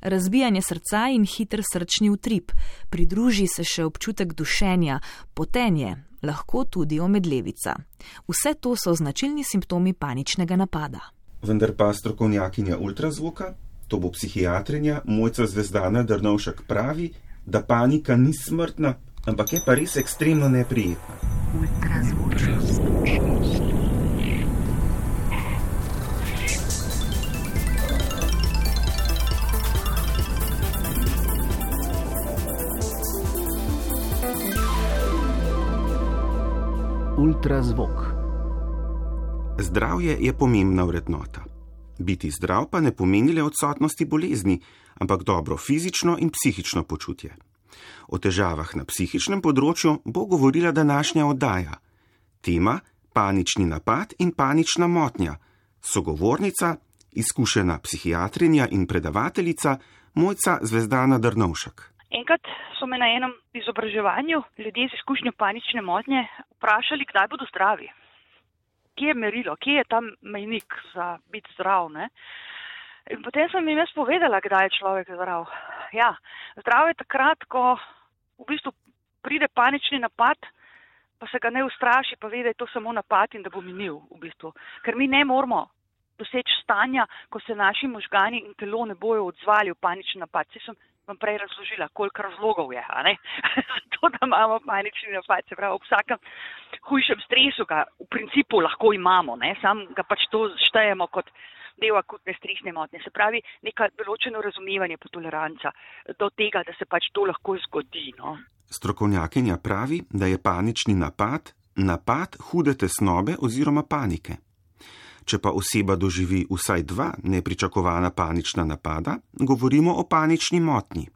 razbijanje srca in hiter srčni utrip, pridruži se še občutek dušenja, potenje, lahko tudi omedlevica. Vse to so značilni simptomi paničnega napada. Vendar pa strokovnjakinja ultrazvoka, to bo psihiatrinja Mojca Zvezdana Drnovšek pravi, da panika ni smrtna, ampak je pa res ekstremno neprijetna. Ultrazvočnost. Ultrazvok. Zdravje je pomembna vrednota. Biti zdrav pa ne pomeni le odsotnosti bolezni, ampak dobro fizično in psihično počutje. O težavah na psihičnem področju bo govorila današnja oddaja. Tema: panični napad in panična motnja. Sogovornica, izkušena psihiatrinja in predavateljica Mojca Zvezdana Drnovšek. Enkrat so me na enem izobraževanju ljudje z izkušnjo panične motnje vprašali, kdaj bodo zdravi. Kje je merilo, kje je tam mejnik za biti zdrav? Ne? In potem sem jim jaz povedala, kdaj je človek zdrav. Ja, zdrav je takrat, ko v bistvu pride panični napad, pa se ga ne ustraši, pa ve, da je to samo napad in da bo minil. V bistvu. Ker mi ne moramo doseči stanja, ko se naši možgani in telo ne bojo odzvali v panični napad. Se sem vam prej razložila, koliko razlogov je, zato da imamo panični napad. Se pravi, ob vsakem hujšem stresu ga v principu lahko imamo, ne? sam ga pač to štejemo kot del akutne stresne motnje. Se pravi, neka določeno razumevanje pa toleranca do tega, da se pač to lahko zgodi. No? Strokovnjakinja pravi, da je panični napad napad hude tesnobe oziroma panike. Če pa oseba doživi vsaj dva nepričakovana panična napada, govorimo o panični motnji.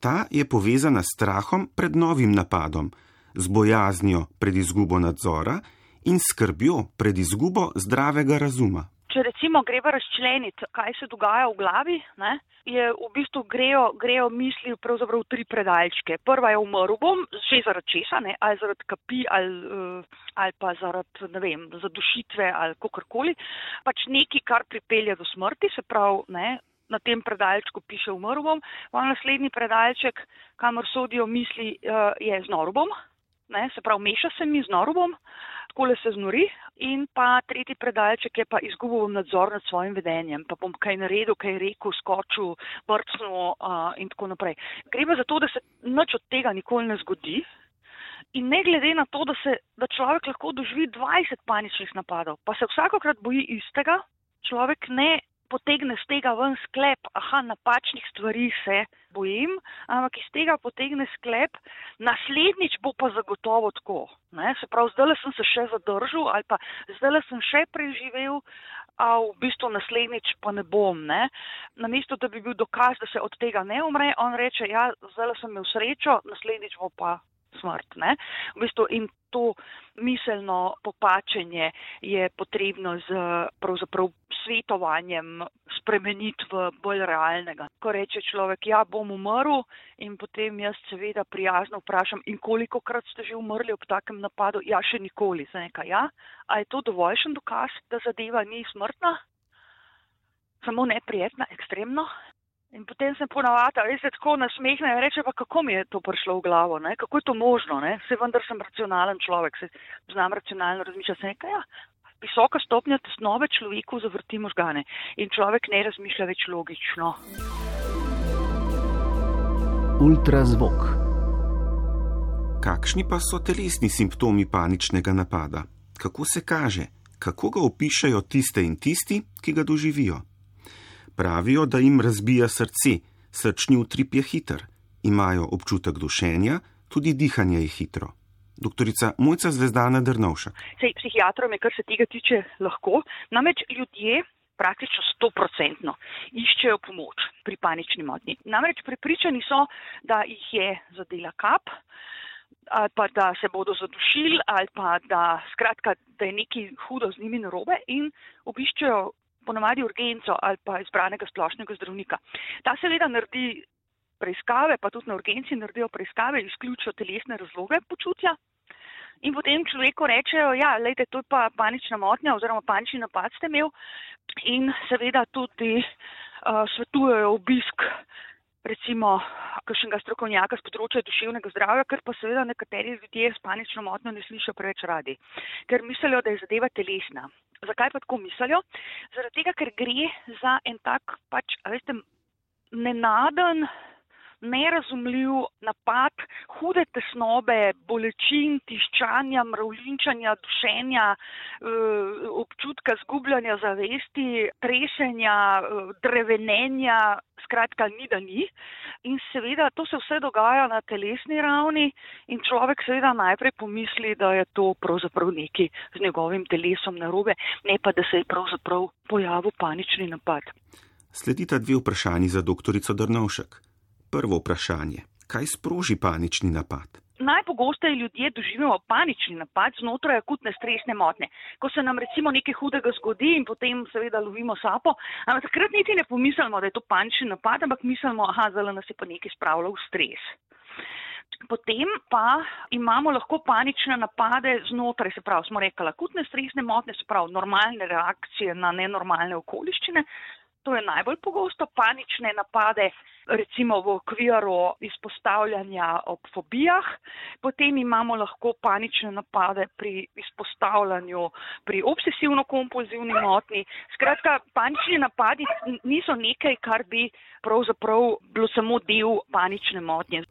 Ta je povezana s strahom pred novim napadom, z bojaznijo pred izgubo nadzora in skrbjo pred izgubo zdravega razuma. Recimo greva razčleniti, kaj se dogaja v glavi, ne, je v bistvu grejo, grejo misli pravzaprav v tri predalčke. Prva je umrl bom, že zaradi česa, ne, ali zaradi kapi, ali, uh, ali pa zaradi, ne vem, zadušitve ali kakorkoli. Pač nekaj, kar pripelje do smrti, se pravi, ne, na tem predalčku piše umrl bom, pa naslednji predalček, kamor sodijo misli, uh, je znor bom, ne, se pravi, meša se mi znor bom takole se znori in pa tretji predalček je pa izgubil nadzor nad svojim vedenjem, pa bom kaj naredil, kaj rekel, skočil, brcnil uh, in tako naprej. Gre pa za to, da se nič od tega nikoli ne zgodi. In ne glede na to, da, se, da človek lahko doživi 20 paničnih napadov, pa se vsakokrat boji istega, človek ne potegne z tega ven sklep, aha, napačnih stvari se bojim, ampak iz tega potegne sklep, naslednjič bo pa zagotovo tako. Ne? Se pravi, zdaj sem se še zadržal ali pa zdaj sem še preživel, a v bistvu naslednjič pa ne bom. Ne? Namesto, da bi bil dokaz, da se od tega ne umre, on reče, ja, zdaj sem imel srečo, naslednjič bo pa smrt. V bistvu in to miselno popačenje je potrebno z pravzaprav svetovanjem spremeniti v bolj realnega. Ko reče človek, ja, bom umrl in potem jaz seveda prijazno vprašam, in koliko krat ste že umrli ob takem napadu? Ja, še nikoli. Nekaj, ja? A je to dovoljšen dokaz, da zadeva ni smrtna? Samo neprijetna, ekstremno. In potem sem ponavadi, veste, tako nasmehne in reče, pa kako mi je to prišlo v glavo, ne? kako je to možno, ne? se vendar sem racionalen človek, se znam racionalno razmišljati, se nekaj, ja, visoka stopnja tesnove človeku zavrti možgane in človek ne razmišlja več logično. Ultrazvok. Kakšni pa so telesni simptomi paničnega napada? Kako se kaže? Kako ga opišajo tiste in tisti, ki ga doživijo? Pravijo, da jim razbija srce, srčni utrip je hiter, imajo občutek dušenja, tudi dihanje je hitro. Doktorica Mojca Zvezdana Drnovša. Sej psihiatrom je, kar se tega tiče, lahko. Namreč ljudje praktično stoprocentno iščejo pomoč pri panični motnji. Namreč prepričani so, da jih je zadela kap ali pa da se bodo zadušili ali pa da, skratka, da je nekaj hudo z njimi narobe in obiščejo ponovadi urgenco ali pa izbranega splošnega zdravnika. Ta seveda naredi preiskave, pa tudi na urgenci naredijo preiskave, izključijo telesne razloge počutja. In potem človeku rečejo, ja, lejte, to je pa panična motnja oziroma panični napad ste imel. In seveda tudi uh, svetujejo obisk recimo kakšnega strokovnjaka z področja duševnega zdravja, ker pa seveda nekateri ljudje s panično motnjo ne slišijo preveč radi, ker mislijo, da je zadeva telesna. Zakaj pa tako mislijo? Zaradi tega, ker gre za en tak pač, veste, nenaden, nerazumljiv napad, hude tesnobe, bolečin, tiščanja, mravlinčanja, dušenja, eh, občutka zgubljanja zavesti, tresenja, eh, drevenenja, skratka, ni da ni. In seveda to se vse dogaja na telesni ravni in človek seveda najprej pomisli, da je to pravzaprav neki z njegovim telesom narobe, ne pa da se je pravzaprav pojavil panični napad. Sledita dve vprašanji za doktorico Drnovšek prvo vprašanje: kaj sproži panični napad? Najpogosteje ljudje doživljamo panični napad znotraj akutne stresne motnje. Ko se nam recimo nekaj hudega zgodi in potem seveda lovimo sapo, ampak takrat niti ne pomislimo, da je to panični napad, ampak mislimo, aha, zelo nas je pa nekaj spravilo v stres. Potem pa imamo lahko panične napade znotraj, se pravi, smo rekli, akutne stresne motnje, se pravi, normalne reakcije na nenormalne okoliščine, To je najbolj pogosto panične napade, recimo v okviru izpostavljanja ob fobijah. Potem imamo lahko panične napade pri izpostavljanju pri obsesivno-kompulzivni motni. Skratka, panični napadi niso nekaj, kar bi pravzaprav bilo samo del panične motnje.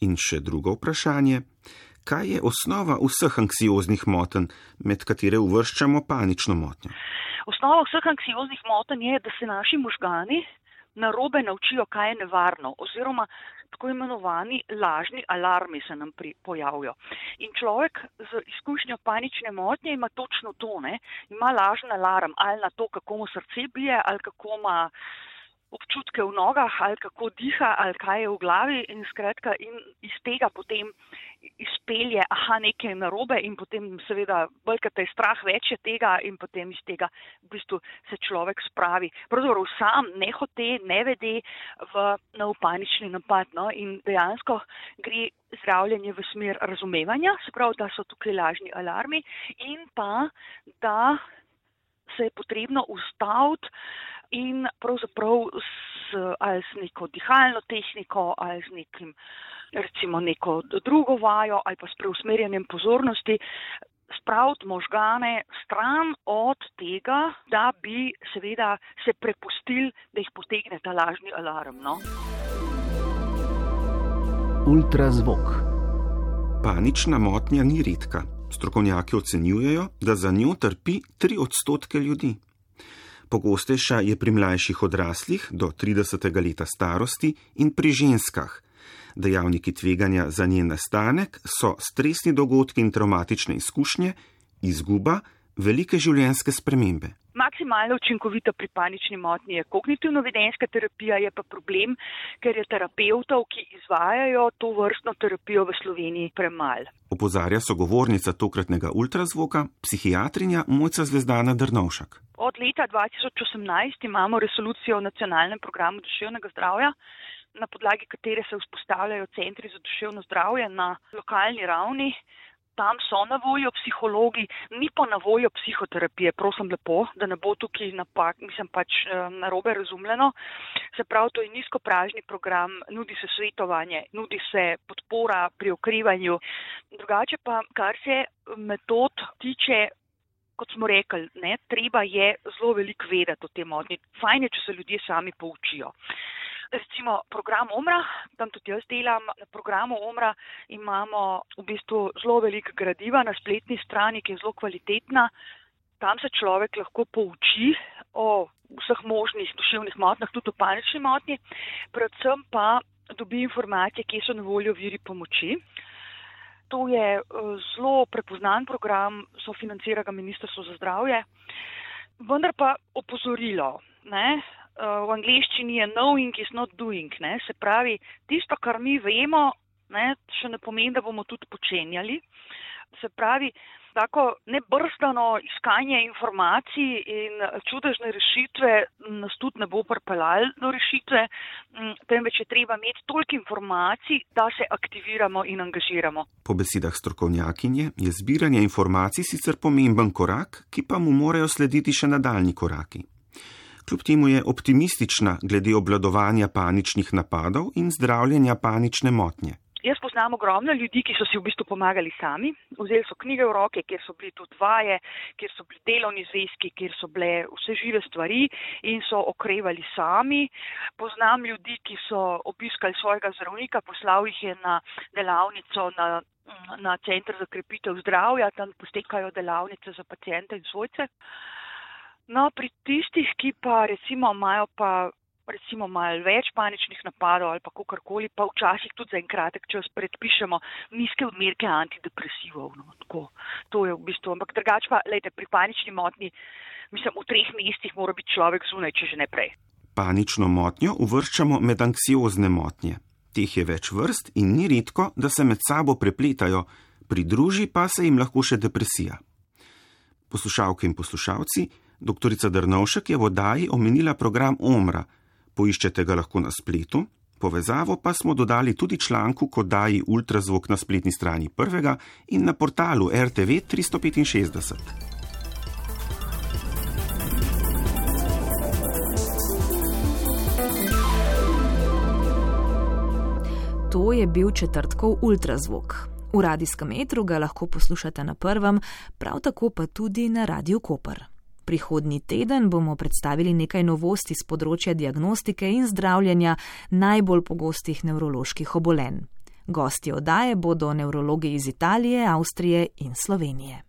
In še drugo vprašanje. Kaj je osnova vseh anksioznih motenj, med katere uvrščamo panično motnjo? Osnova vseh anksioznih motenj je, da se naši možgani narobe naučijo, kaj je nevarno, oziroma tako imenovani lažni alarmi se nam pojavijo. In človek z izkušnjo panične motnje ima točno to, ne? ima lažni alarm ali na to, kako mu srce bije, ali kako ima občutke v nogah, ali kako diha, ali kaj je v glavi in skratka in iz tega potem izpelje, aha, nekaj narobe in potem seveda bolj, je strah več je tega in potem iz tega v bistvu se človek spravi. Pravzaprav sam ne hote, ne vede v nov panični napad no? in dejansko gre zdravljenje v smer razumevanja, se pravi, da so tukaj lažni alarmi in pa, da se je potrebno ustaviti in pravzaprav s, ali z neko dihalno tehniko ali z nekim recimo neko drugo vajo ali pa s preusmerjanjem pozornosti spraviti možgane stran od tega, da bi seveda se prepustili, da jih potegne ta lažni alarm. No? Ultrazvok. Panična motnja ni redka. Strokovnjaki ocenjujejo, da za njo trpi 3 odstotke ljudi. Pogostejša je pri mlajših odraslih do 30. leta starosti in pri ženskah, Dejavniki tveganja za njen nastanek so stresni dogodki in traumatične izkušnje, izguba, velike življenjske spremembe. Maksimalno učinkovita pri panični motnji je kognitivno-vedenska terapija, je pa problem, ker je terapevtov, ki izvajajo to vrstno terapijo v Sloveniji, premalo. Opozarja sogovornica tokratnega ultrazvoka, psihiatrinja Mojca Zvezdana Drnovšak. Od leta 2018 imamo resolucijo o nacionalnem programu duševnega zdravja, na podlagi katere se vzpostavljajo centri za duševno zdravje na lokalni ravni. Tam so na voljo psihologi, ni pa na voljo psihoterapije, prosim lepo, da ne bo tukaj napak, mislim pač eh, narobe razumljeno. Se pravi, to je nizkopražni program, nudi se svetovanje, nudi se podpora pri okrivanju. Drugače pa, kar se metod tiče, kot smo rekli, ne, treba je zelo veliko vedeti o tem odni. Fajn je, če se ljudje sami poučijo recimo program Omra, tam tudi jaz delam. Na programu Omra imamo v bistvu zelo veliko gradiva na spletni strani, ki je zelo kvalitetna. Tam se človek lahko pouči o vseh možnih duševnih motnjah, tudi o panični motnji, predvsem pa dobi informacije, kje so na voljo viri pomoči. To je eh, zelo prepoznan program, sofinancira ga Ministrstvo za zdravje. Vendar pa opozorilo, ne, uh, v angleščini je knowing is not doing. Ne? Se pravi, tisto, kar mi vemo, ne, še ne pomeni, da bomo tudi počenjali. Se pravi, tako nebrzdano iskanje informacij in čudežne rešitve nas tudi ne bo pripeljalo do rešitve, temveč je treba imeti toliko informacij, da se aktiviramo in angažiramo. Po besedah strokovnjakinje je zbiranje informacij sicer pomemben korak, ki pa mu morajo slediti še nadaljni koraki. Kljub temu je optimistična glede obladovanja paničnih napadov in zdravljenja panične motnje. Jaz poznam ogromno ljudi, ki so si v bistvu pomagali sami. Vzeli so knjige v roke, kjer so bili tudi vaje, kjer so bili delovni zvezki, kjer so bile vse žive stvari in so okrevali sami. Poznam ljudi, ki so obiskali svojega zdravnika, poslal jih je na delavnico na, na centr za krepitev zdravja, tam postekajo delavnice za pacijente in svojce. No, pri tistih, ki pa recimo imajo pa recimo malo več paničnih napadov ali pa kakorkoli, pa včasih tudi za en kratek čas predpišemo nizke odmerke antidepresivov. No, tako, to je v bistvu, ampak drugače pa, lejte, pri panični motnji, mislim, v treh mestih mora biti človek zunaj, če že ne prej. Panično motnjo uvrščamo med anksiozne motnje. Teh je več vrst in ni redko, da se med sabo prepletajo, pridruži pa se jim lahko še depresija. Poslušalke in poslušalci, dr. Drnovšek je v oddaji omenila program Omra, poiščete ga lahko na spletu, povezavo pa smo dodali tudi članku kot daji ultrazvok na spletni strani prvega in na portalu RTV 365. To je bil četrtkov ultrazvok. V radijskem metru ga lahko poslušate na prvem, prav tako pa tudi na Radio Koper. Prihodnji teden bomo predstavili nekaj novosti z področja diagnostike in zdravljenja najbolj pogostih nevroloških obolenj. Gosti oddaje bodo nevrologi iz Italije, Avstrije in Slovenije.